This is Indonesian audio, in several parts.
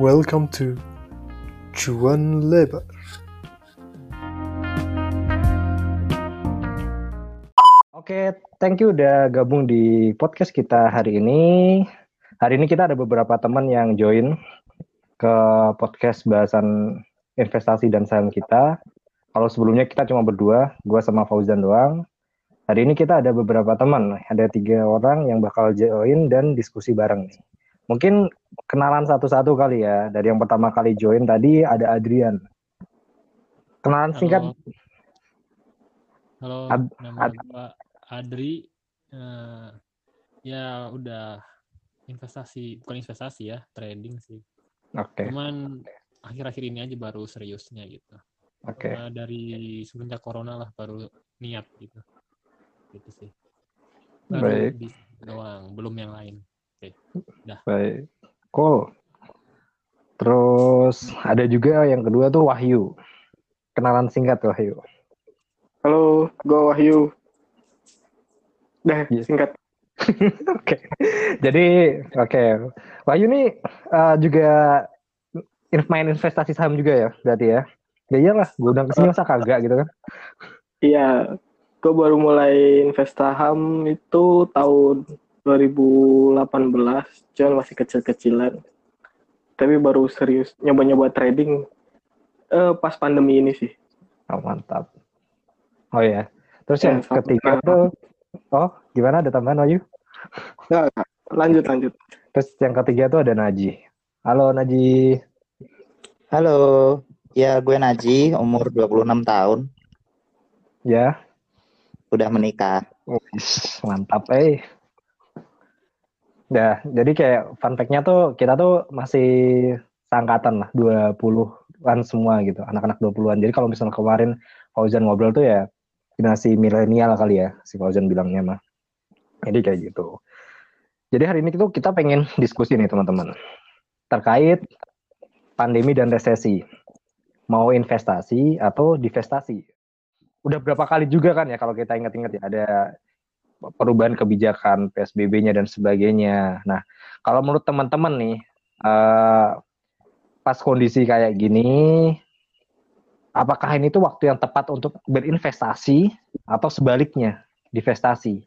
Welcome to Cuan Lebar. Oke, thank you udah gabung di podcast kita hari ini. Hari ini kita ada beberapa teman yang join ke podcast bahasan investasi dan saham kita. Kalau sebelumnya kita cuma berdua, gue sama Fauzan doang. Hari ini kita ada beberapa teman, ada tiga orang yang bakal join dan diskusi bareng nih. Mungkin kenalan satu-satu kali ya. Dari yang pertama kali join tadi ada Adrian. Kenalan singkat. Halo, Ad- nama Ad- gua Adri. Eh, ya udah investasi, bukan investasi ya, trading sih. Oke, Cuman akhir-akhir ini aja baru seriusnya gitu. oke. Eh, dari semenjak corona lah baru niat gitu. Gitu sih. Baru Baik. doang, belum yang lain. Baik, cool. Terus ada juga yang kedua tuh Wahyu. Kenalan singkat Wahyu. Halo, gue Wahyu. Dah, Iya. singkat. Oke. Jadi oke. Wahyu nih eh, juga in- main investasi saham juga ya, berarti ya. Ya iyalah, gue udah ke sini masa kagak gitu kan. Iya, gue baru mulai invest saham itu tahun 2018, cuman masih kecil-kecilan. Tapi baru serius nyoba-nyoba trading eh, pas pandemi ini sih. Oh, mantap. Oh ya. Terus Ya, yang sama. ketiga tuh Oh, gimana ada tambahan Wahyu? Nggak, nggak. lanjut, lanjut. Terus yang ketiga tuh ada Naji. Halo Naji. Halo, ya gue Naji, umur 26 tahun, Ya. udah menikah. Mantap eh. Ya, jadi kayak fun fact-nya tuh kita tuh masih seangkatan lah, 20-an semua gitu, anak-anak 20-an. Jadi kalau misalnya kemarin Fauzan ngobrol tuh ya generasi milenial kali ya, si Fauzan bilangnya mah. Jadi kayak gitu. Jadi hari ini tuh kita pengen diskusi nih teman-teman. Terkait pandemi dan resesi. Mau investasi atau divestasi. Udah berapa kali juga kan ya kalau kita ingat-ingat ya ada perubahan kebijakan PSBB-nya dan sebagainya. Nah, kalau menurut teman-teman nih, eh, pas kondisi kayak gini, apakah ini tuh waktu yang tepat untuk berinvestasi atau sebaliknya divestasi?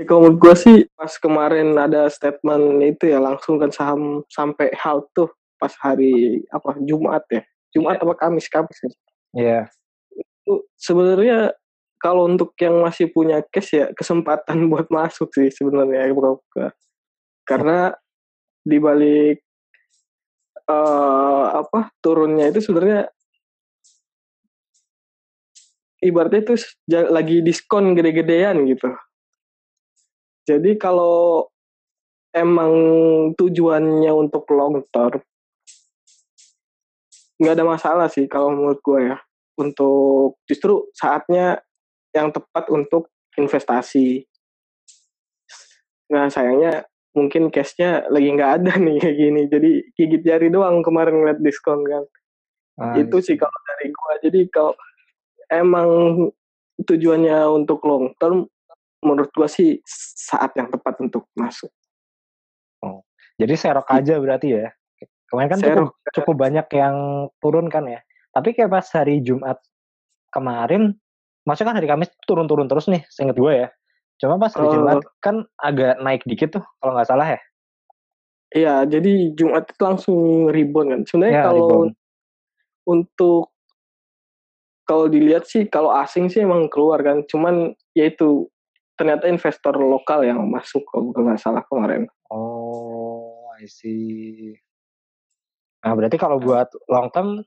Ya, kalau menurut gue sih pas kemarin ada statement itu ya langsung kan saham sampai halt tuh pas hari apa Jumat ya. Jumat apa Kamis, Kamis kan. Ya, Itu sebenarnya kalau untuk yang masih punya cash ya kesempatan buat masuk sih sebenarnya buka-buka. Karena di balik eh, apa turunnya itu sebenarnya ibaratnya itu lagi diskon gede-gedean gitu. Jadi kalau emang tujuannya untuk long term nggak ada masalah sih kalau menurut gue ya untuk justru saatnya yang tepat untuk investasi. Nah sayangnya mungkin cashnya lagi nggak ada nih kayak gini. Jadi gigit jari doang kemarin ngeliat diskon kan. ah, Itu sih kalau dari gua. Jadi kalau emang tujuannya untuk long term, menurut gua sih saat yang tepat untuk masuk. Jadi serok aja berarti ya. Kemarin kan cukup, Serok. cukup banyak yang turun kan ya. Tapi kayak pas hari Jumat kemarin, maksudnya kan hari Kamis turun-turun terus nih, seinget gue ya. Cuma pas hari Oh. Jumat kan agak naik dikit tuh, kalau nggak salah ya. Iya, jadi Jumat itu langsung rebound kan. Sebenarnya Ya, kalau rebound. untuk kalau dilihat sih kalau asing sih emang keluar kan. Cuman yaitu ternyata investor lokal yang masuk kalau nggak salah kemarin. Oh, I see. Nah, berarti kalau buat long term,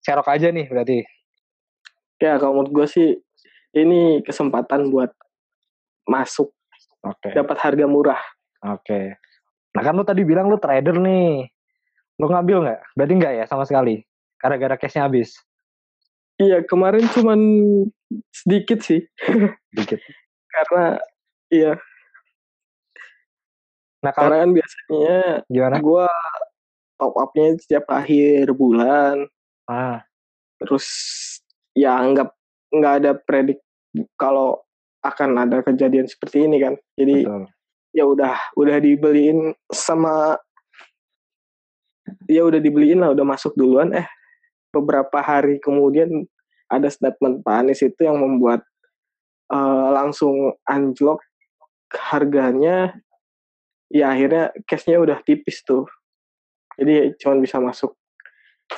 serok aja nih berarti. Ya kalau menurut gue sih ini kesempatan buat masuk Oke, dapat harga murah. oke. Nah kan lu tadi bilang lu trader nih. Lu ngambil nggak? Berarti nggak ya sama sekali? Gara-gara cashnya habis. Iya kemarin cuman sedikit sih Dikit. karena iya Nah kalau karena kan biasanya gimana? gue top upnya setiap akhir bulan Ah, terus ya anggap nggak ada predik kalau akan ada kejadian seperti ini kan jadi betul. ya udah udah dibeliin sama ya udah dibeliin lah, udah masuk duluan. Eh beberapa hari kemudian ada statement Pak Anies itu yang membuat uh, langsung anjlok harganya. Ya akhirnya cashnya udah tipis tuh. Jadi cuma bisa masuk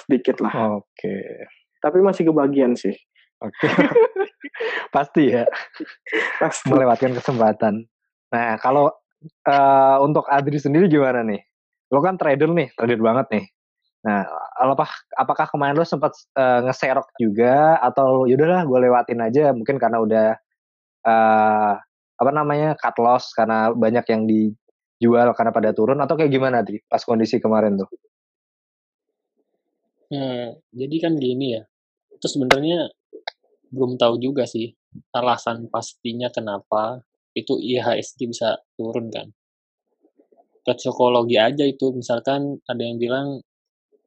sedikit lah. Oke. Tapi masih kebagian sih. Oke. Pasti ya. Pasti. Melewatkan kesempatan. Nah, kalau uh, untuk Adri sendiri gimana nih? Lo kan trader nih, trader banget nih. Nah, apakah apakah kemarin lo sempat uh, ngeserok juga atau yaudahlah gue lewatin aja mungkin karena udah uh, apa namanya cut loss karena banyak yang dijual karena pada turun atau kayak gimana Adri pas kondisi kemarin tuh? Hmm, jadi kan gini ya. Terus sebenarnya belum tahu juga sih alasan pastinya kenapa itu IHSG bisa turun kan. Ke psikologi aja itu misalkan ada yang bilang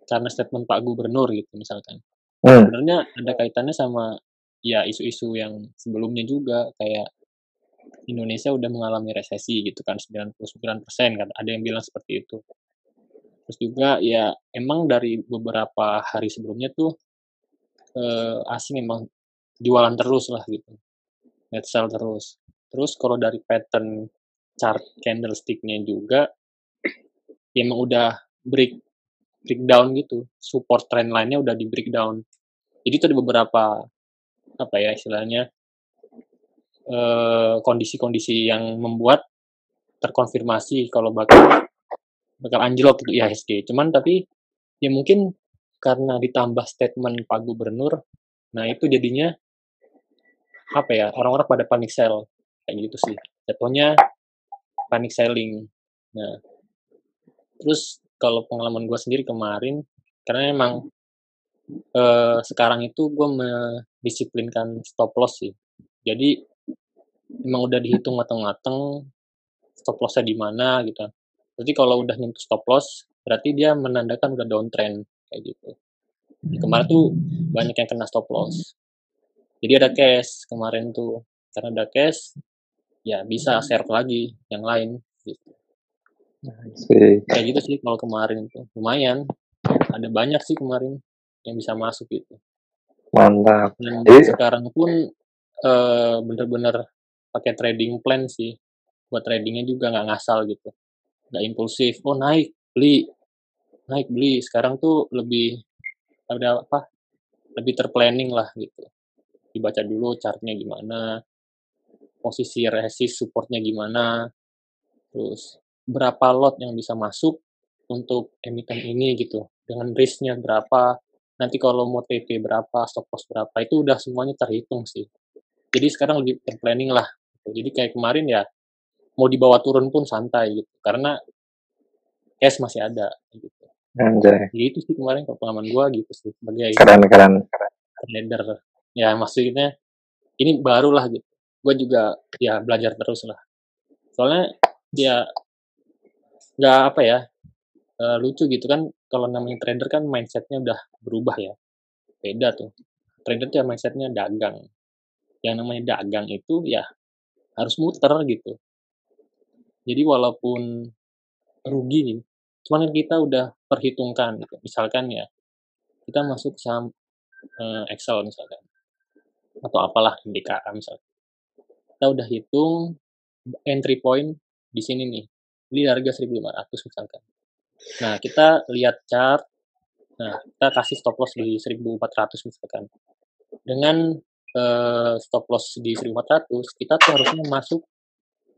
karena statement Pak Gubernur gitu misalkan. Hmm. Sebenarnya ada kaitannya sama ya isu-isu yang sebelumnya juga kayak Indonesia udah mengalami resesi gitu kan 99% kan ada yang bilang seperti itu. Terus juga ya emang dari beberapa hari sebelumnya tuh eh, asing emang jualan terus lah gitu. Net sell terus. Terus kalau dari pattern chart candlestick-nya juga ya emang udah break breakdown gitu. Support trend line-nya udah di breakdown. Jadi itu ada beberapa apa ya istilahnya eh, kondisi-kondisi eh, yang membuat terkonfirmasi kalau bakal bakal anjlok gitu IHSG. Cuman tapi ya mungkin karena ditambah statement Pak Gubernur, nah itu jadinya apa ya orang-orang pada panik sell kayak gitu sih. Jatuhnya panik selling. Nah, terus kalau pengalaman gue sendiri kemarin, karena emang eh, sekarang itu gue mendisiplinkan stop loss sih. Jadi emang udah dihitung matang-matang stop lossnya di mana gitu. Jadi kalau udah nyentuh stop loss, berarti dia menandakan udah downtrend kayak gitu. Kemarin tuh banyak yang kena stop loss. Jadi ada cash kemarin tuh. Karena ada cash, ya bisa share lagi yang lain gitu. Kayak gitu sih kalau kemarin itu. Lumayan. Ada banyak sih kemarin yang bisa masuk gitu. Mantap. Dan Jadi, sekarang pun uh, bener-bener pakai trading plan sih. Buat tradingnya juga nggak ngasal gitu nggak impulsif oh naik beli naik beli sekarang tuh lebih ada apa lebih terplanning lah gitu dibaca dulu chartnya gimana posisi resist supportnya gimana terus berapa lot yang bisa masuk untuk emiten ini gitu dengan risknya berapa nanti kalau mau TP berapa stop loss berapa itu udah semuanya terhitung sih. Jadi sekarang lebih terplanning lah. Jadi kayak kemarin ya mau dibawa turun pun santai gitu karena cash masih ada gitu. Anjay. gitu sih kemarin pengalaman gue gitu sih sebagai keren keren. trader ya maksudnya ini baru lah gitu. Gue juga ya belajar terus lah soalnya ya nggak apa ya uh, lucu gitu kan kalau namanya trader kan mindsetnya udah berubah ya. Beda tuh. Trader tuh ya mindsetnya dagang. Yang namanya dagang itu ya harus muter gitu. Jadi walaupun rugi, cuman kan kita udah perhitungkan gitu. Misalkan ya, kita masuk saham uh, Excel misalkan, atau apalah DKA misalkan. Kita udah hitung entry point di sini nih, beli harga 1500 misalkan. Nah, kita lihat chart, nah kita kasih stop loss di 1400 misalkan. Dengan uh, stop loss di 1400, kita tuh harusnya masuk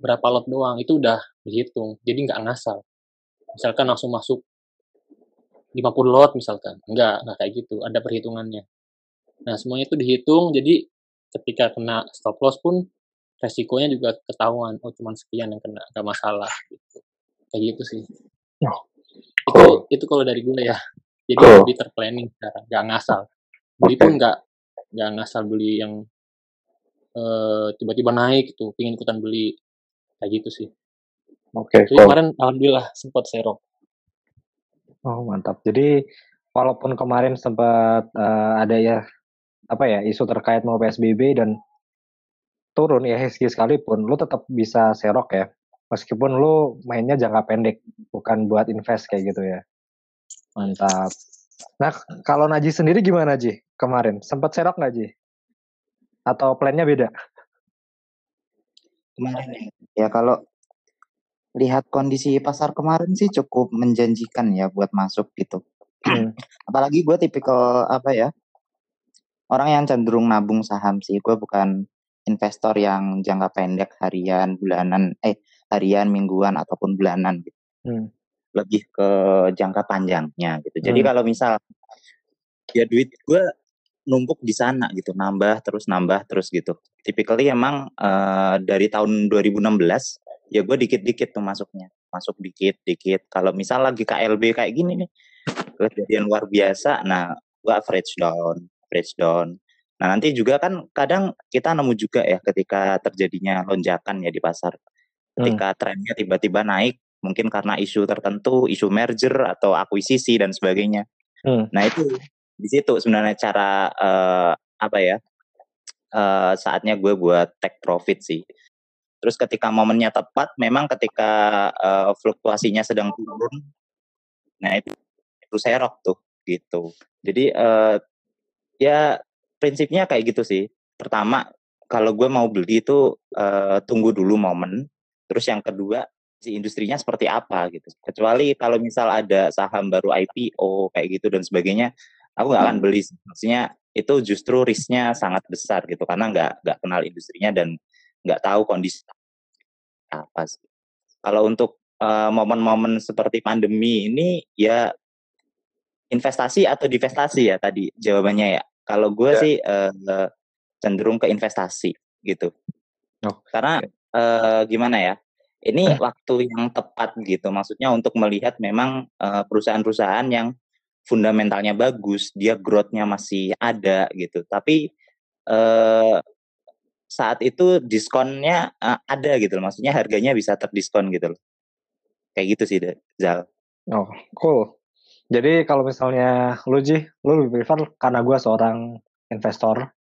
berapa lot doang itu udah dihitung jadi nggak ngasal misalkan langsung masuk 50 lot misalkan nggak kayak gitu ada perhitungannya nah semuanya itu dihitung jadi ketika kena stop loss pun resikonya juga ketahuan. Oh cuma sekian yang kena nggak masalah gitu. Kayak gitu sih. Oh. itu itu kalau dari gue ya. Jadi oh. lebih terplanning sekarang nggak ngasal. Beli pun nggak nggak ngasal beli yang uh, tiba-tiba naik tuh pingin ikutan beli. Kayak gitu sih. Oke okay, cool. kemarin alhamdulillah sempat serok oh mantap. Jadi walaupun kemarin sempat uh, ada ya apa ya isu terkait mau psbb dan turun ya HSG sekalipun lu tetap bisa serok ya meskipun lu mainnya jangka pendek bukan buat invest kayak gitu ya Mantap. Nah, kalau Naji sendiri gimana Ji kemarin? Sempat serok nggak Ji? Atau plannya beda? Kemarin ya. Ya kalau lihat kondisi pasar kemarin sih cukup menjanjikan ya buat masuk gitu. Hmm. Apalagi gue tipikal apa ya orang yang cenderung nabung saham sih. Gue bukan investor yang jangka pendek harian, bulanan, eh harian, mingguan ataupun bulanan gitu. Hmm. Lebih ke jangka panjangnya gitu. Jadi Hmm. kalau misal ya duit gue numpuk di sana gitu, nambah terus nambah terus gitu. Typically emang eh, dari tahun 2016 ya gue dikit-dikit tuh masuknya, masuk dikit-dikit. Kalau misal lagi KLB kayak gini nih, kejadian luar biasa, nah gue average down, average down. Nah nanti juga kan kadang kita nemu juga ya ketika terjadinya lonjakan ya di pasar, ketika trennya tiba-tiba naik, mungkin karena isu tertentu, isu merger atau akuisisi dan sebagainya. Hmm. Nah itu di situ sebenarnya cara eh, apa ya eh, saatnya gue buat take profit sih. Terus ketika momennya tepat, memang ketika eh, fluktuasinya sedang turun, nah itu itu serok tuh gitu. Jadi eh, ya prinsipnya kayak gitu sih. Pertama kalau gue mau beli itu eh, tunggu dulu momen. Terus yang kedua si industrinya seperti apa gitu. Kecuali kalau misal ada saham baru IPO kayak gitu dan sebagainya, aku nggak akan beli. sih. Maksudnya itu justru risknya sangat besar gitu karena nggak nggak kenal industrinya dan nggak tahu kondisi apa sih. Kalau untuk eh, momen-momen seperti pandemi ini ya investasi atau divestasi ya tadi jawabannya ya. Kalau gue Ya. sih eh, cenderung ke investasi gitu. Oh, Karena eh, gimana ya? Ini waktu yang tepat gitu. Maksudnya untuk melihat memang perusahaan-perusahaan yang fundamentalnya bagus, dia growth-nya masih ada gitu. Tapi eh, saat itu diskonnya eh, ada gitu loh. Maksudnya harganya bisa terdiskon gitu loh. Kayak gitu sih, Zal. Oh, cool. Jadi kalau misalnya lu Ji, lu lebih prefer karena gue seorang investor.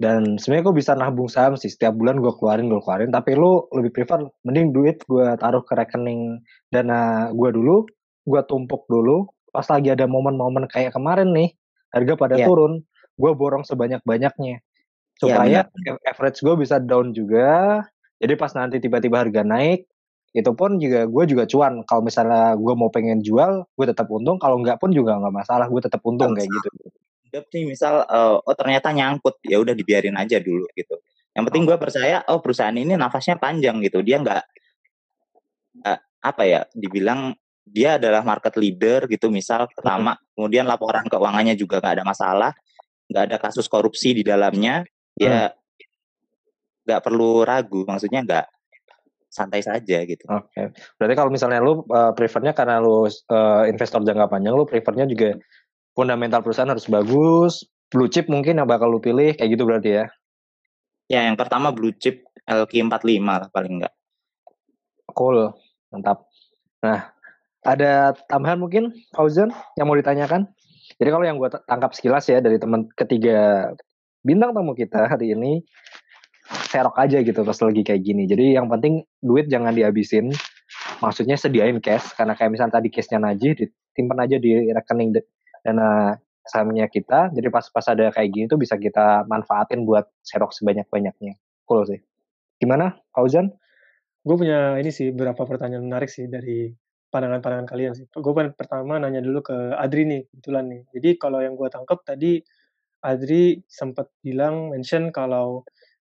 Dan sebenarnya gue bisa nabung saham sih setiap bulan gue keluarin gue keluarin. Tapi lu lebih prefer mending duit gue taruh ke rekening dana gue dulu gue tumpuk dulu. Pas lagi ada momen-momen kayak kemarin nih harga pada Iya. turun gue borong sebanyak-banyaknya. Supaya average gue bisa down juga. Jadi pas nanti tiba-tiba harga naik itu pun juga gue juga cuan. Kalau misalnya gue mau pengen jual gue tetap untung. Kalau nggak pun juga nggak masalah. Gue tetap untung kayak gitu. Nih misal eh, oh ternyata nyangkut. Ya udah dibiarin aja dulu gitu. Yang penting gue percaya oh perusahaan ini nafasnya panjang gitu. Dia nggak eh, apa ya dibilang dia adalah market leader gitu. Misal pertama kemudian laporan keuangannya juga nggak ada masalah. Nggak ada kasus korupsi di dalamnya. Ya nggak perlu ragu. Maksudnya nggak santai saja gitu. Oke, berarti kalau misalnya lu uh, prefernya karena lu uh, investor jangka panjang, lu prefernya juga fundamental perusahaan harus bagus, blue chip mungkin yang bakal lu pilih kayak gitu berarti ya? Ya yang pertama blue chip LQ45 lah paling enggak. Cool, mantap. Nah, ada tambahan mungkin Fauzan yang mau ditanyakan? Jadi kalau yang gue tangkap sekilas ya dari teman ketiga bintang tamu kita hari ini serok aja gitu pas lagi kayak gini. Jadi yang penting duit jangan dihabisin. Maksudnya sediain cash karena kayak misalnya tadi cashnya Najih disimpan aja di rekening dana sahamnya kita. Jadi pas pas ada kayak gini tuh bisa kita manfaatin buat serok sebanyak-banyaknya. Cool sih. Gimana Fauzan? gue punya ini sih beberapa pertanyaan menarik sih dari pandangan-pandangan kalian sih. Gue pertama nanya dulu ke Adri nih kebetulan nih. Jadi kalau yang gue tangkap tadi Adri sempat bilang mention kalau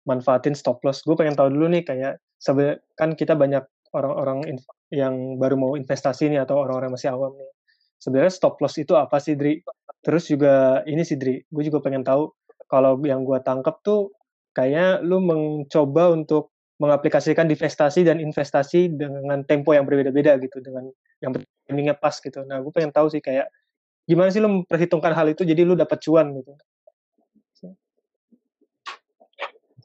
manfaatin stop loss. Gue pengen tahu dulu nih kayak sebe- kan kita banyak orang-orang yang baru mau investasi nih atau orang-orang masih awam nih. Sebenarnya stop loss itu apa sih Dri? Terus juga ini sih Dri, gue juga pengen tahu kalau yang gue tangkap tuh kayaknya lu mencoba untuk mengaplikasikan divestasi dan investasi dengan tempo yang berbeda-beda gitu dengan yang timingnya pas gitu. Nah, gue pengen tahu sih kayak gimana sih lu memperhitungkan hal itu jadi lu dapat cuan gitu.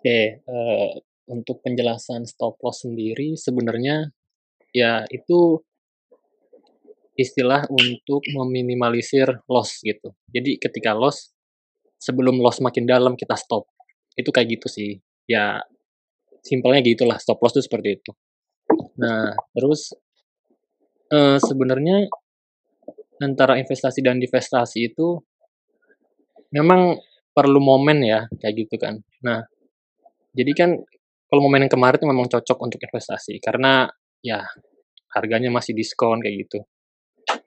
Oke, eh, untuk penjelasan stop loss sendiri sebenarnya ya itu istilah untuk meminimalisir loss gitu. Jadi ketika loss sebelum loss makin dalam kita stop. Itu kayak gitu sih. Ya simpelnya gitulah stop loss itu seperti itu. Nah, terus eh, sebenarnya antara investasi dan divestasi itu memang perlu momen ya kayak gitu kan. Nah, jadi kan kalau momen yang kemarin itu memang cocok untuk investasi karena ya harganya masih diskon kayak gitu.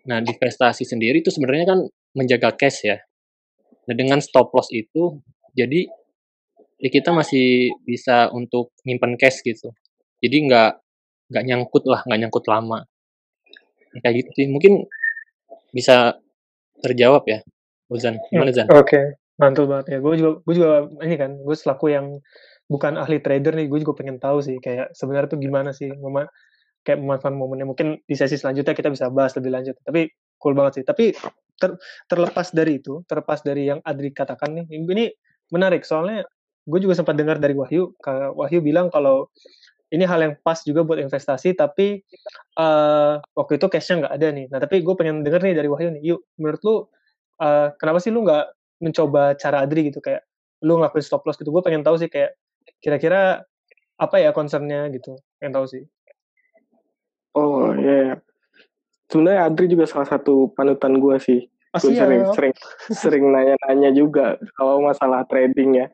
Nah, divestasi sendiri itu sebenarnya kan menjaga cash ya. Nah, dengan stop loss itu jadi ya kita masih bisa untuk nyimpen cash gitu. Jadi nggak nggak nyangkut lah, nggak nyangkut lama. Kayak gitu sih. Mungkin bisa terjawab ya, Uzan. Gimana? Oke, okay. mantul banget ya. Gue juga, gue juga ini kan, gue selaku yang bukan ahli trader nih, gue juga pengen tahu sih kayak sebenarnya tuh gimana sih mema kayak memanfaatkan momennya. Mungkin di sesi selanjutnya kita bisa bahas lebih lanjut. Tapi cool banget sih. Tapi ter, terlepas dari itu, terlepas dari yang Adri katakan nih, ini menarik soalnya gue juga sempat dengar dari Wahyu, Wahyu bilang kalau ini hal yang pas juga buat investasi, tapi uh, waktu itu cashnya nggak ada nih. Nah, tapi gue pengen denger nih dari Wahyu nih, yuk, menurut lu, uh, kenapa sih lu nggak mencoba cara Adri gitu, kayak lu ngelakuin stop loss gitu? Gue pengen tahu sih kayak kira-kira apa ya concernnya gitu, pengen tahu sih. Oh iya, yeah. sebenarnya Adri juga salah satu panutan gue sih. Oh, gue sering, sering sering nanya-nanya juga kalau masalah trading ya.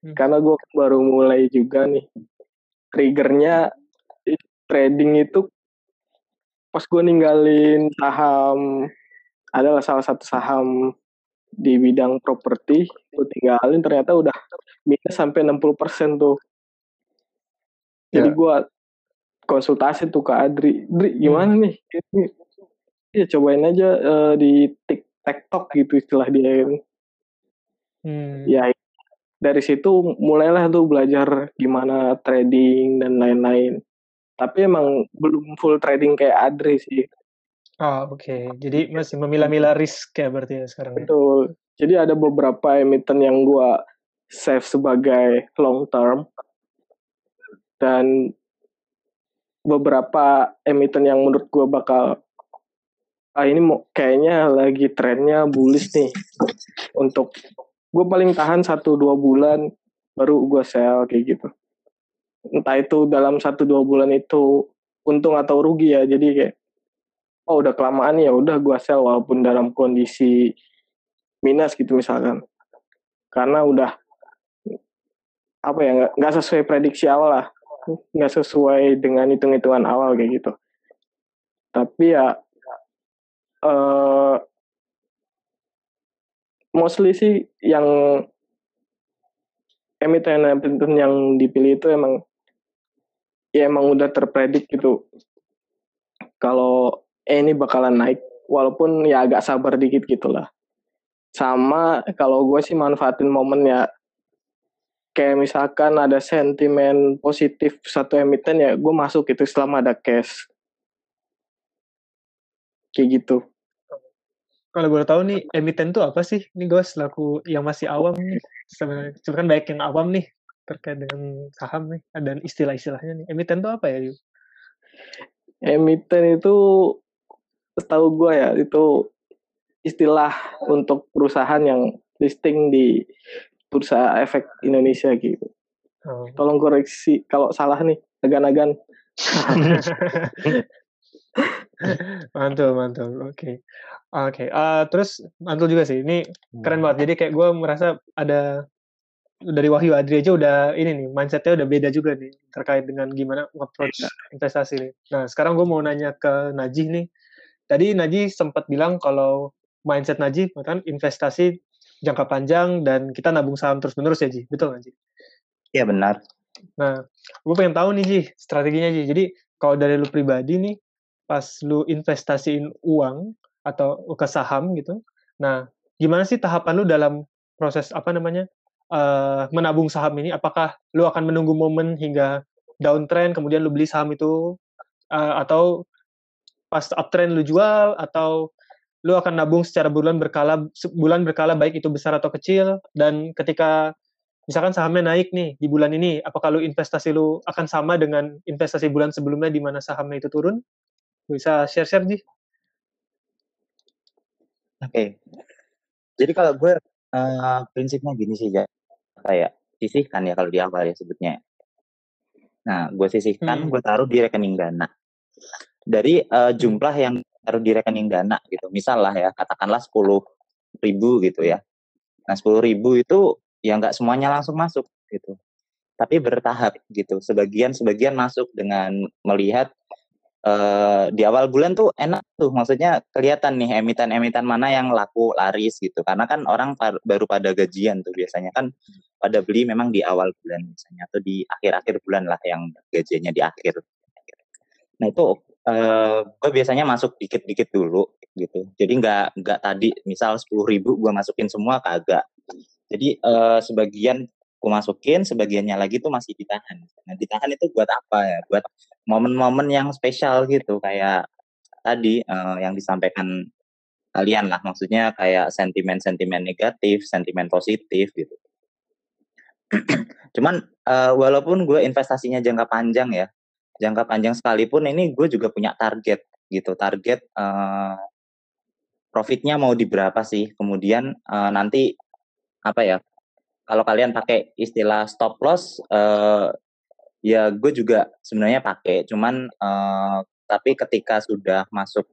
Hmm. Karena gue baru mulai juga nih triggernya trading itu pas gue ninggalin saham adalah salah satu saham di bidang properti gue tinggalin ternyata udah minus sampai 60% tuh jadi yeah. gue konsultasi tuh ke Adri Adri gimana hmm. nih ini ya cobain aja uh, di TikTok gitu istilah dia hmm. ya dari situ mulailah tuh belajar gimana trading dan lain-lain. Tapi emang belum full trading kayak Adri sih. Oh, oke. Okay. Jadi masih memilah-milah risk ya berarti ya sekarang. Ya? Betul. Jadi ada beberapa emiten yang gua save sebagai long term. Dan beberapa emiten yang menurut gua bakal ah ini mau kayaknya lagi trennya bullish nih. Untuk gue paling tahan satu dua bulan baru gue sell kayak gitu. Entah itu dalam satu dua bulan itu untung atau rugi ya jadi kayak oh udah kelamaan ya udah gue sell walaupun dalam kondisi minus gitu misalkan. Karena udah apa ya nggak sesuai prediksi awal lah. Nggak sesuai dengan hitung-hitungan awal kayak gitu. Tapi ya eh, mostly sih yang emiten-emiten yang dipilih itu emang ya emang udah terpredik gitu. Kalau eh, ini bakalan naik walaupun ya agak sabar dikit gitulah sama kalau gue sih manfaatin momen ya kayak misalkan ada sentimen positif satu emiten ya gue masuk itu selama ada cash kayak gitu kalau gue tahu nih emiten tuh apa sih? Ini gue selaku yang masih awam nih sebenarnya. Kan baik yang awam nih terkait dengan saham nih dan istilah-istilahnya nih. Emiten tuh apa ya? Yu? Emiten itu setahu gue ya itu istilah untuk perusahaan yang listing di bursa efek Indonesia gitu. Oh. Tolong koreksi kalau salah nih, agan-agan. mantul, mantul. Oke. Okay. Oke, okay. uh, terus mantul juga sih. Ini keren hmm. banget. Jadi kayak gue merasa ada dari Wahyu Adri aja udah ini nih mindsetnya udah beda juga nih terkait dengan gimana approach investasi nih. Nah sekarang gue mau nanya ke Najih nih. Tadi Najih sempat bilang kalau mindset Najih kan investasi jangka panjang dan kita nabung saham terus menerus ya Ji, betul nggak Ji? Iya benar. Nah, gue pengen tahu nih Ji, strateginya Ji. Jadi kalau dari lu pribadi nih, pas lu investasiin uang atau ke saham gitu. Nah, gimana sih tahapan lu dalam proses apa namanya uh, menabung saham ini? Apakah lu akan menunggu momen hingga downtrend kemudian lu beli saham itu uh, atau pas uptrend lu jual atau lu akan nabung secara bulan berkala bulan berkala baik itu besar atau kecil dan ketika misalkan sahamnya naik nih di bulan ini apakah lu investasi lu akan sama dengan investasi bulan sebelumnya di mana sahamnya itu turun bisa share-share nih. Oke. Okay. Jadi kalau gue uh, prinsipnya gini sih ya, kayak sisihkan ya kalau di awal ya sebutnya. Nah, gue sisihkan, hmm. gue taruh di rekening dana. Dari uh, jumlah yang taruh di rekening dana gitu. Misal lah ya, katakanlah sepuluh ribu gitu ya. Nah sepuluh ribu itu ya nggak semuanya langsung masuk gitu. Tapi bertahap gitu. Sebagian sebagian masuk dengan melihat uh, di awal bulan tuh enak tuh. Maksudnya kelihatan nih emiten-emiten mana yang laku laris gitu. Karena kan orang baru pada gajian tuh biasanya kan pada beli memang di awal bulan misalnya atau di akhir-akhir bulan lah yang gajiannya di akhir. Nah itu uh, gue biasanya masuk dikit-dikit dulu gitu. Jadi nggak nggak tadi misal sepuluh ribu gue masukin semua kagak. Jadi uh, sebagian gue masukin, sebagiannya lagi tuh masih ditahan. Nah ditahan itu buat apa ya? Buat momen-momen yang spesial gitu kayak tadi uh, yang disampaikan kalian lah. Maksudnya kayak sentimen-sentimen negatif, sentimen positif gitu. Cuman uh, walaupun gue investasinya jangka panjang ya, jangka panjang sekalipun ini gue juga punya target gitu, target uh, profitnya mau di berapa sih, kemudian uh, nanti apa ya, kalau kalian pakai istilah stop loss, uh, ya gue juga sebenarnya pakai, cuman uh, tapi ketika sudah masuk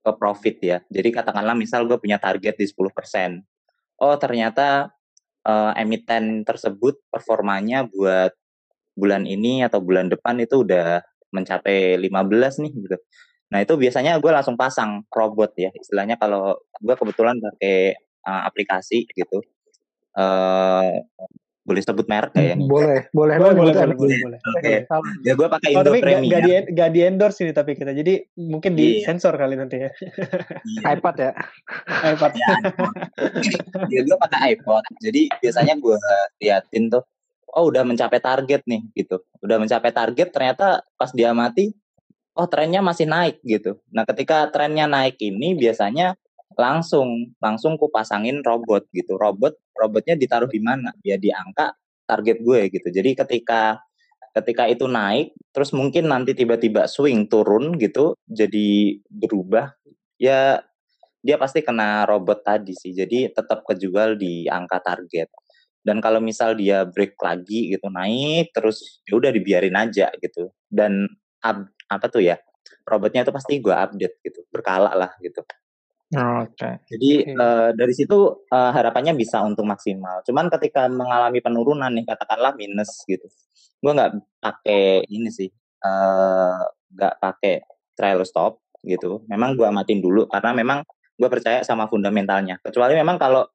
ke profit ya, jadi katakanlah misal gue punya target di 10%, oh ternyata uh, emiten tersebut performanya buat bulan ini atau bulan depan itu udah mencapai 15 nih gitu. Nah itu biasanya gue langsung pasang robot ya istilahnya kalau gue kebetulan pakai uh, aplikasi gitu. Uh, boleh sebut merek ya? Boleh, boleh, boleh, boleh, boleh, boleh, boleh. Oke. Ya gue pakai oh, Indo tapi Premium. Gak, di, gak di endorse ini tapi kita, jadi mungkin di Iya. sensor kali nanti ya. Iya. iPad ya. iPad. ya, ya gue pakai iPhone. Jadi biasanya gue liatin tuh, oh udah mencapai target nih gitu. Udah mencapai target ternyata pas dia mati, oh trennya masih naik gitu. Nah ketika trennya naik ini biasanya langsung langsung ku pasangin robot gitu. Robot robotnya ditaruh di mana? Ya di angka target gue gitu. Jadi ketika ketika itu naik, terus mungkin nanti tiba-tiba swing turun gitu, jadi berubah, ya dia pasti kena robot tadi sih. Jadi tetap kejual di angka target. Dan kalau misal dia break lagi gitu naik, terus ya udah dibiarin aja gitu. Dan up, apa tuh ya? Robotnya itu pasti gue update gitu, berkala lah gitu. Oke. Jadi Oke. eh, dari situ eh, harapannya bisa untung maksimal. Cuman ketika mengalami penurunan nih katakanlah minus gitu, gue nggak pakai ini sih, eh, nggak pakai trial stop gitu. Memang gue amatin dulu karena memang gue percaya sama fundamentalnya. Kecuali memang kalau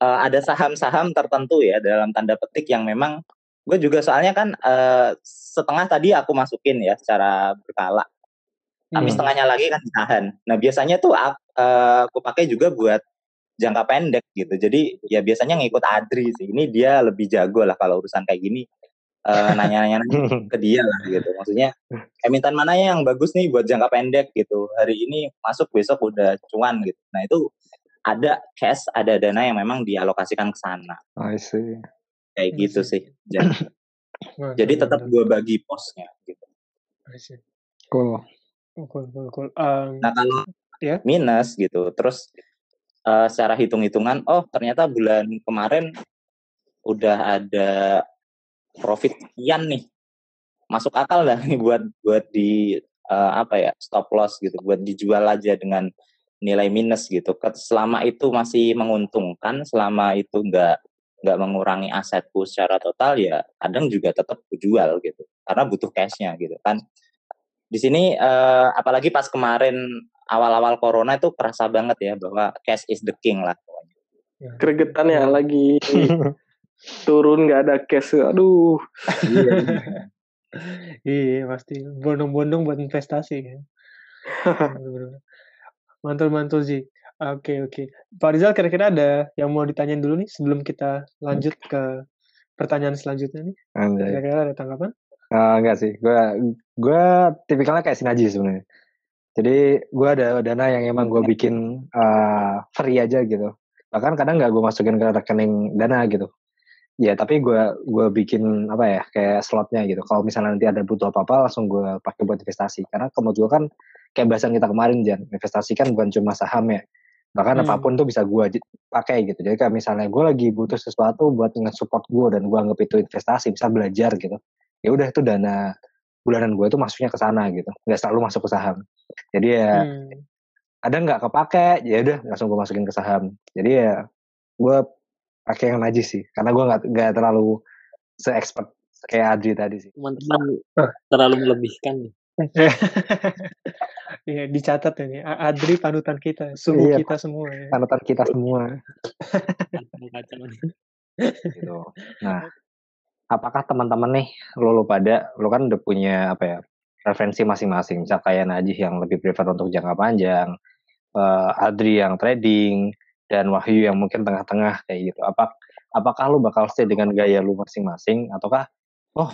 eh, ada saham-saham tertentu ya dalam tanda petik yang memang gue juga soalnya kan eh, setengah tadi aku masukin ya secara berkala tapi Hmm. setengahnya lagi kan ditahan. Nah biasanya tuh ak- eh, aku pakai juga buat jangka pendek gitu. Jadi ya biasanya ngikut Adri sih. Ini dia lebih jago lah kalau urusan kayak gini. Eh, nanya-nanya ke dia lah gitu. Maksudnya emiten mana yang bagus nih buat jangka pendek gitu. Hari ini masuk besok udah cuan gitu. Nah itu ada cash, ada dana yang memang dialokasikan ke sana. I see. Kayak I gitu see. sih. Jadi, jadi tetap gue bagi posnya gitu. I see. Cool. Cool, cool, cool. Um, Nah kalau Ya. minus gitu, terus eh, secara hitung-hitungan, oh ternyata bulan kemarin udah ada profit sekian nih, masuk akal dah nih buat buat di eh, apa ya stop loss gitu, buat dijual aja dengan nilai minus gitu. Selama itu masih menguntungkan, selama itu nggak nggak mengurangi asetku secara total ya kadang juga tetap kujual gitu karena butuh cashnya gitu kan di sini eh, apalagi pas kemarin awal-awal corona itu kerasa banget ya bahwa cash is the king lah pokoknya. Gregetan ya lagi turun nggak ada cash. Aduh. Iya pasti bondong-bondong buat investasi kan. Bener-bener. Mantul-mantul sih. Oke oke. Pak Rizal kira-kira ada yang mau ditanyain dulu nih sebelum kita lanjut ke pertanyaan selanjutnya nih. Kira-kira ada tanggapan? Eh, enggak sih, gue gue tipikalnya kayak Sinaji sebenarnya. Jadi gue ada dana yang emang gue bikin eh, free aja gitu. Bahkan kadang nggak gue masukin ke rekening dana gitu. Ya tapi gue gue bikin apa ya kayak slotnya gitu. Kalau misalnya nanti ada butuh apa apa langsung gue pakai buat investasi. Karena menurut gue kan kayak bahasan kita kemarin Jan, investasi kan bukan cuma saham ya. Bahkan Hmm. apa pun tuh bisa gue pakai gitu. Jadi kayak misalnya gue lagi butuh sesuatu buat nge-support gue dan gue anggap itu investasi, bisa belajar gitu ya udah itu dana bulanan gue itu masuknya ke sana gitu nggak selalu masuk ke saham jadi ya Hmm. ada nggak kepake ya udah langsung gue masukin ke saham jadi ya gue pakai yang najis sih karena gue nggak nggak terlalu se expert kayak Adri tadi sih Teman-teman terlalu melebihkan nih. Iya, dicatat ya nih. A- Adri panutan kita, suhu Iya, kita semua ya. panutan kita semua gitu. Nah, apakah teman-teman nih lo lo pada lo kan udah punya apa ya referensi masing-masing. Misal kayak Najih yang lebih prefer untuk jangka panjang, eh, Adri yang trading, dan Wahyu yang mungkin tengah-tengah kayak gitu. Apa apakah lo bakal stay dengan gaya lu masing-masing ataukah oh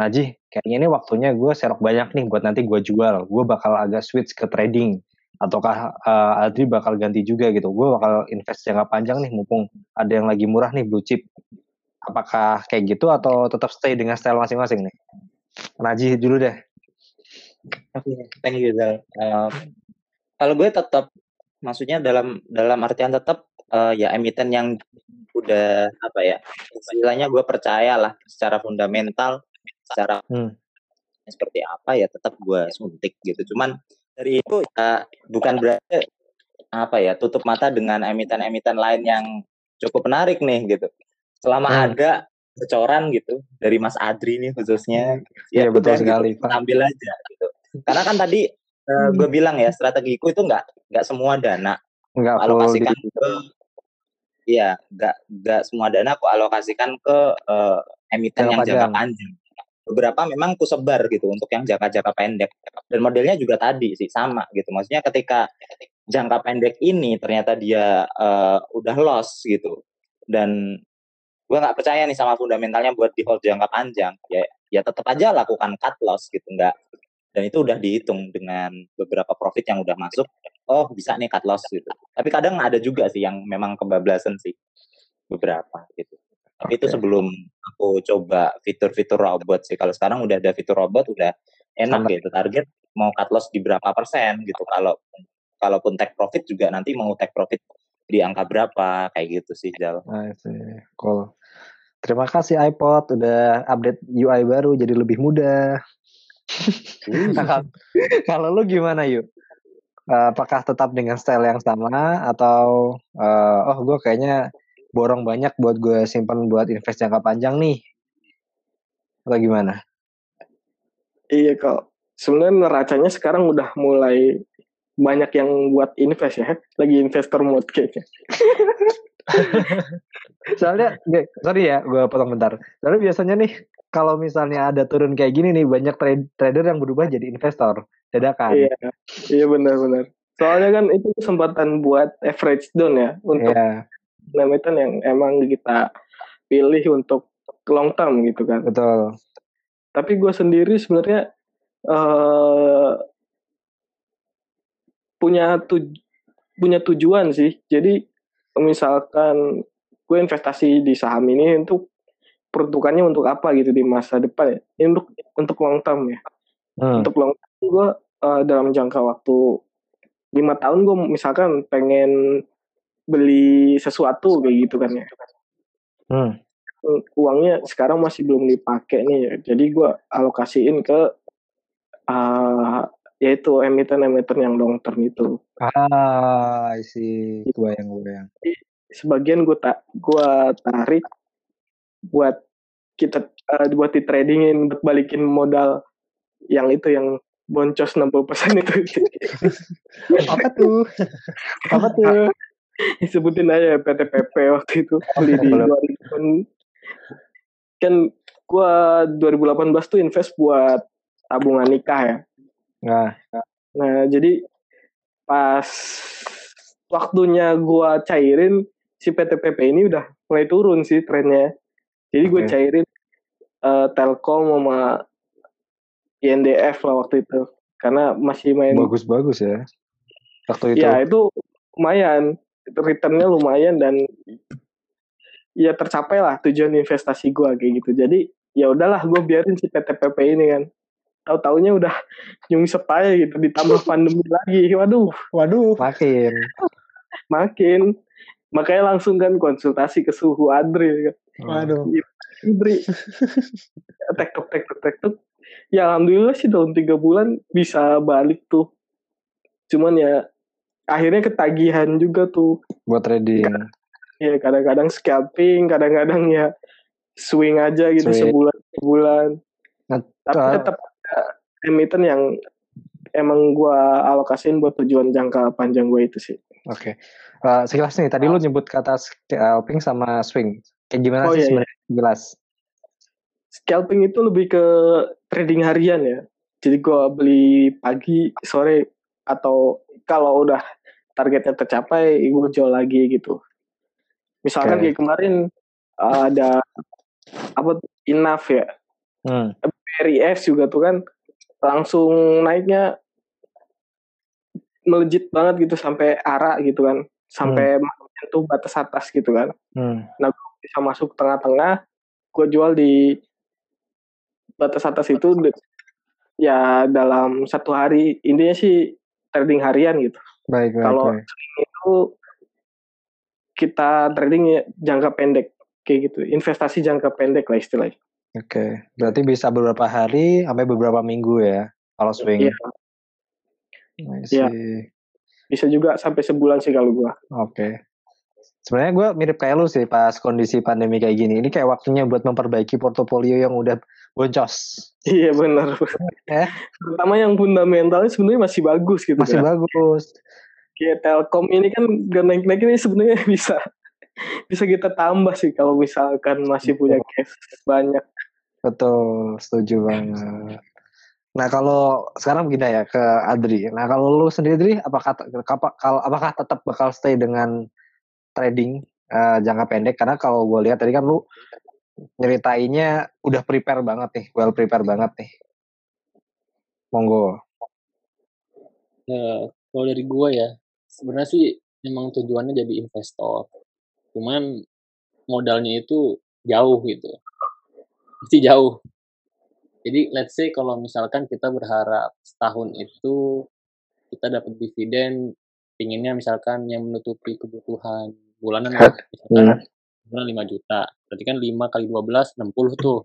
Najih kayaknya ini waktunya gue serok banyak nih buat nanti gue jual. Gue bakal agak switch ke trading ataukah eh, Adri bakal ganti juga gitu. Gue bakal invest jangka panjang nih mumpung ada yang lagi murah nih blue chip. Apakah kayak gitu atau tetap stay dengan style masing-masing nih? Najih dulu deh. Thank you Zal. Eh, kalau gue tetap, maksudnya dalam dalam artian tetap eh, ya emiten yang udah apa ya, istilahnya gue percaya lah secara fundamental, secara Hmm. seperti apa ya tetap gue suntik gitu. Cuman dari itu ya bukan berarti apa ya tutup mata dengan emiten-emiten lain yang cukup menarik nih gitu. Selama Hmm. ada bocoran gitu dari Mas Adri nih khususnya, Iya, betul udah gitu, sekali, Pak. ambil aja gitu. Karena kan tadi eh, gue bilang ya strategiku itu nggak nggak semua dana Enggak full alokasikan di- ke iya nggak nggak semua dana aku alokasikan ke eh, emiten yang jangka panjang. Beberapa memang ku sebar gitu untuk yang jangka-jangka pendek. Dan modelnya juga tadi sih sama gitu. Maksudnya ketika jangka pendek ini ternyata dia eh, udah loss gitu dan gue nggak percaya nih sama fundamentalnya buat di hold jangka panjang ya ya tetap aja lakukan cut loss gitu nggak. Dan itu udah dihitung dengan beberapa profit yang udah masuk oh bisa nih cut loss gitu. Tapi kadang ada juga sih yang memang kebablasan sih beberapa gitu tapi itu sebelum aku coba fitur-fitur robot sih kalau sekarang udah ada fitur robot udah enak Standar. gitu target mau cut loss di berapa persen gitu kalau kalaupun take profit juga nanti mau take profit di angka berapa kayak gitu sih Jal. Cool. Terima kasih iPod udah update UI baru jadi lebih mudah. Nah, Kalau lu gimana yuk? Eh, Apakah tetap dengan style yang sama atau eh, oh gue kayaknya borong banyak buat gue simpan buat invest jangka panjang nih? Atau gimana? Iya kok. Sebenarnya neracanya sekarang udah mulai banyak yang buat invest ya. Lagi investor mode kayaknya. Soalnya, sorry ya, gue potong bentar. Soalnya biasanya nih, kalau misalnya ada turun kayak gini nih, banyak trade, trader yang berubah jadi investor. Dadakan. Iya, iya benar-benar. Soalnya kan itu kesempatan buat average down ya untuk Iya, emiten yang emang kita pilih untuk long term gitu kan. betul. Tapi gue sendiri sebenarnya eh punya tuj punya tujuan sih. Jadi misalkan gue investasi di saham ini untuk peruntukannya untuk apa gitu di masa depan ya. Ini untuk untuk long term ya. Hmm. Untuk long term gue eh, dalam jangka waktu lima tahun gue misalkan pengen beli sesuatu kayak gitu kan ya Hmm. uangnya sekarang masih belum dipakai nih jadi gue alokasiin ke uh, yaitu emiten-emiten yang long term itu Ah, I see. Kebayang, kebayang. sebagian gue tak gua tarik buat kita uh, buat di tradingin buat balikin modal yang itu yang boncos 60% itu Apa tuh? Apa tuh? sebutin aja PTPP waktu itu beli di Boleh. 2000 kan gua 2018 tuh invest buat tabungan nikah ya Nah, Nah, jadi pas waktunya gua cairin si PTPP ini udah mulai turun sih trennya. Jadi gue Oke. cairin eh, Telkom sama INDF lah waktu itu. Karena masih main bagus-bagus ya. Waktu itu. ya itu lumayan. Itu returnnya lumayan dan ya tercapai lah tujuan investasi gua kayak gitu. Jadi ya udahlah gue biarin si PTPP ini kan. Tahu-taunya udah nyungsep aja gitu ditambah pandemi lagi. Waduh, Waduh. Makin. makin makanya langsung kan konsultasi ke suhu Adri kan. Waduh. Adri tektok tektok tektok ya alhamdulillah sih dalam tiga bulan bisa balik tuh cuman ya akhirnya ketagihan juga tuh buat trading. ya kadang-kadang scalping kadang-kadang ya swing aja gitu Swing. sebulan sebulan Nah, tapi uh, tetap ada emiten yang emang gua alokasin buat tujuan jangka panjang gue itu sih Oke. Eh, sekilas nih, tadi lu nyebut kata scalping sama swing. Kayak gimana Oh, sih iya, iya. sebenarnya? Jelas. scalping itu lebih ke trading harian ya jadi gua beli pagi sore atau kalau udah targetnya tercapai gue jual lagi gitu. Misalkan Oke. kayak kemarin uh, ada apa tuh, enough ya? Hmm. RIF juga tuh kan langsung naiknya melejit banget gitu sampai arah gitu kan. Sampai menyentuh batas atas gitu kan. Hmm. bisa masuk tengah-tengah gue jual di batas atas itu ya dalam satu hari. Intinya sih trading harian gitu Baik, baik, Kalau- baik. itu kita trading ya jangka pendek kayak gitu investasi jangka pendek lah istilahnya Oke. Berarti bisa beberapa hari sampai beberapa minggu ya kalau swing. Iya. Iya. bisa juga sampai sebulan sih kalau gua Oke. Sebenarnya gue mirip kayak lu sih pas kondisi pandemi kayak gini. Ini kayak waktunya buat memperbaiki portofolio yang udah boncos. iya benar Ya. terutama yang fundamentalnya sebenarnya masih bagus gitu Masih kan bagus. kayak Telkom ini kan gak naik naik ini sebenarnya bisa bisa kita tambah sih kalau misalkan masih punya cash banyak Betul, setuju banget. Nah kalau sekarang begini ya ke Adri. Nah kalau lu sendiri, Adri, apakah apa- kalau apakah tetap bakal stay dengan trading eh, jangka pendek? Karena kalau gue lihat tadi kan lu nyeritainnya udah prepare banget nih, well prepare banget nih. Monggo. Ya, kalau dari gua ya, sebenarnya sih emang tujuannya jadi investor. Cuman modalnya itu jauh gitu. Mesti jauh. Jadi let's say kalau misalkan kita berharap setahun itu kita dapat dividen pinginnya misalkan yang menutupi kebutuhan bulanan lah. misalkan bulan 5 juta. Berarti kan 5 kali 12 60 tuh.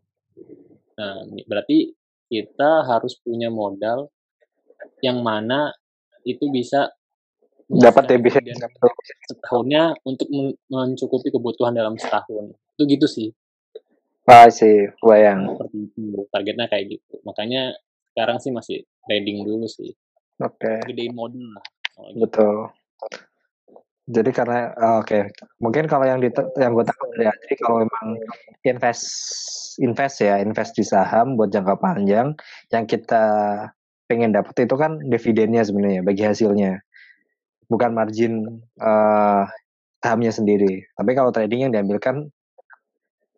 Nah, berarti kita harus punya modal yang mana itu bisa Dapat dividen dividen setahunnya untuk men- mencukupi kebutuhan dalam setahun. Itu gitu sih. Ah sih, bayang. Targetnya kayak gitu. Makanya sekarang sih masih trading dulu sih. Oke. Gedein modal lah. Betul. Jadi karena ah, oke, mungkin kalau yang di yang gue tangkap dari Adri kalau memang invest invest ya, invest di saham buat jangka panjang, yang kita pengen dapat itu kan dividennya sebenarnya bagi hasilnya, bukan margin eh, sahamnya sendiri. Tapi kalau trading yang diambilkan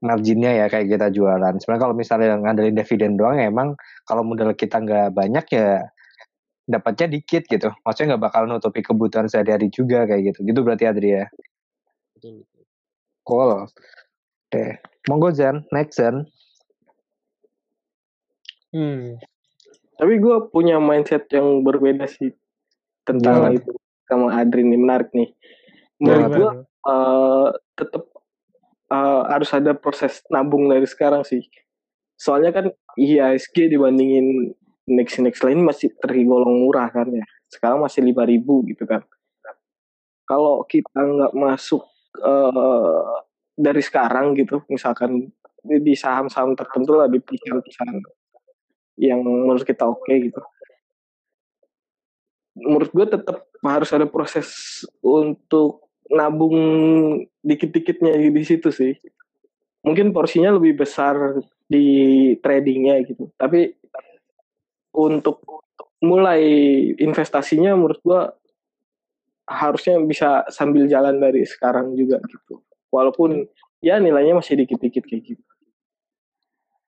marginnya ya kayak kita jualan. Sebenarnya kalau misalnya ngandelin dividen doang ya emang kalau modal kita nggak banyak ya dapatnya dikit gitu. Maksudnya nggak bakal nutupi kebutuhan sehari-hari juga kayak gitu. Gitu berarti Adri ya. Betul. Cool. Oke. Monggo Zen, next Zen. Hmm. tapi gue punya mindset yang berbeda sih tentang Gimana? itu sama Adri nih menarik nih menurut gue eh tetap eh, harus ada proses nabung dari sekarang sih. Soalnya kan IHSG dibandingin index-index lain masih tergolong murah kan ya. Sekarang masih 5000 gitu kan. Kalau kita nggak masuk eh, dari sekarang gitu, misalkan di saham-saham tertentu lah di perusahaan-perusahaan yang menurut kita oke gitu. Menurut gue tetap harus ada proses untuk nabung dikit-dikitnya di situ sih. Mungkin porsinya lebih besar di tradingnya gitu. Tapi untuk mulai investasinya menurut gua harusnya bisa sambil jalan dari sekarang juga gitu. Walaupun ya nilainya masih dikit-dikit kayak gitu.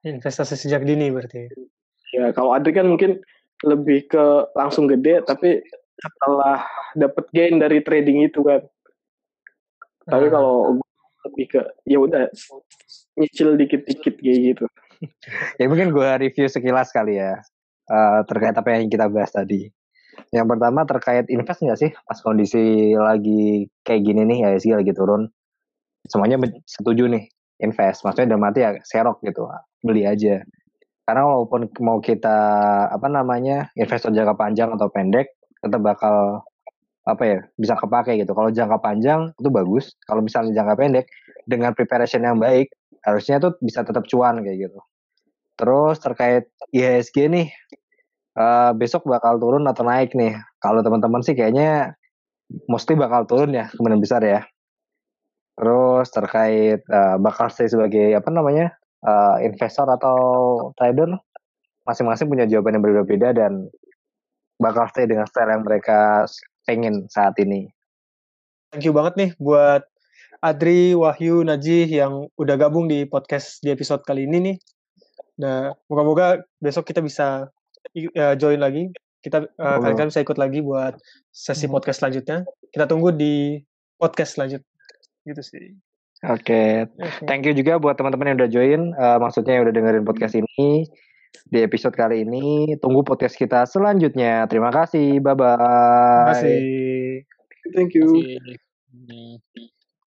Investasi sejak dini berarti. Ya kalau Adri kan mungkin lebih ke langsung gede tapi setelah dapat gain dari trading itu kan. Tapi Ah. kalau lebih ke ya udah nyicil dikit-dikit kayak gitu. Ya mungkin gue review sekilas kali ya. Eh, terkait apa yang kita bahas tadi. Yang pertama terkait invest nggak sih pas kondisi lagi kayak gini nih sih lagi turun. Semuanya setuju nih invest. Maksudnya dalam arti ya serok gitu. Beli aja. Karena walaupun mau kita apa namanya investor jangka panjang atau pendek tetap bakal apa ya bisa kepake gitu. Kalau jangka panjang itu bagus. Kalau misalnya jangka pendek dengan preparation yang baik harusnya tuh bisa tetap cuan kayak gitu. Terus terkait IHSG nih uh, besok bakal turun atau naik nih. Kalau teman-teman sih kayaknya mesti bakal turun ya kemungkinan besar ya. Terus terkait uh, bakal stay sebagai apa namanya uh, investor atau trader masing-masing punya jawaban yang berbeda-beda dan bakal stay dengan style yang mereka pengen saat ini. Thank you banget nih buat Adri, Wahyu, Najih yang udah gabung di podcast di episode kali ini nih. Nah, moga-moga besok kita bisa uh, join lagi. Kita uh, oh. kalian bisa ikut lagi buat sesi hmm. podcast selanjutnya. Kita tunggu di podcast selanjutnya. Gitu sih. Oke, okay. okay. thank you juga buat teman-teman yang udah join. Uh, maksudnya yang udah dengerin podcast ini di episode kali ini. Tunggu podcast kita selanjutnya. Terima kasih. Bye bye. Terima kasih. Thank you. Terima kasih.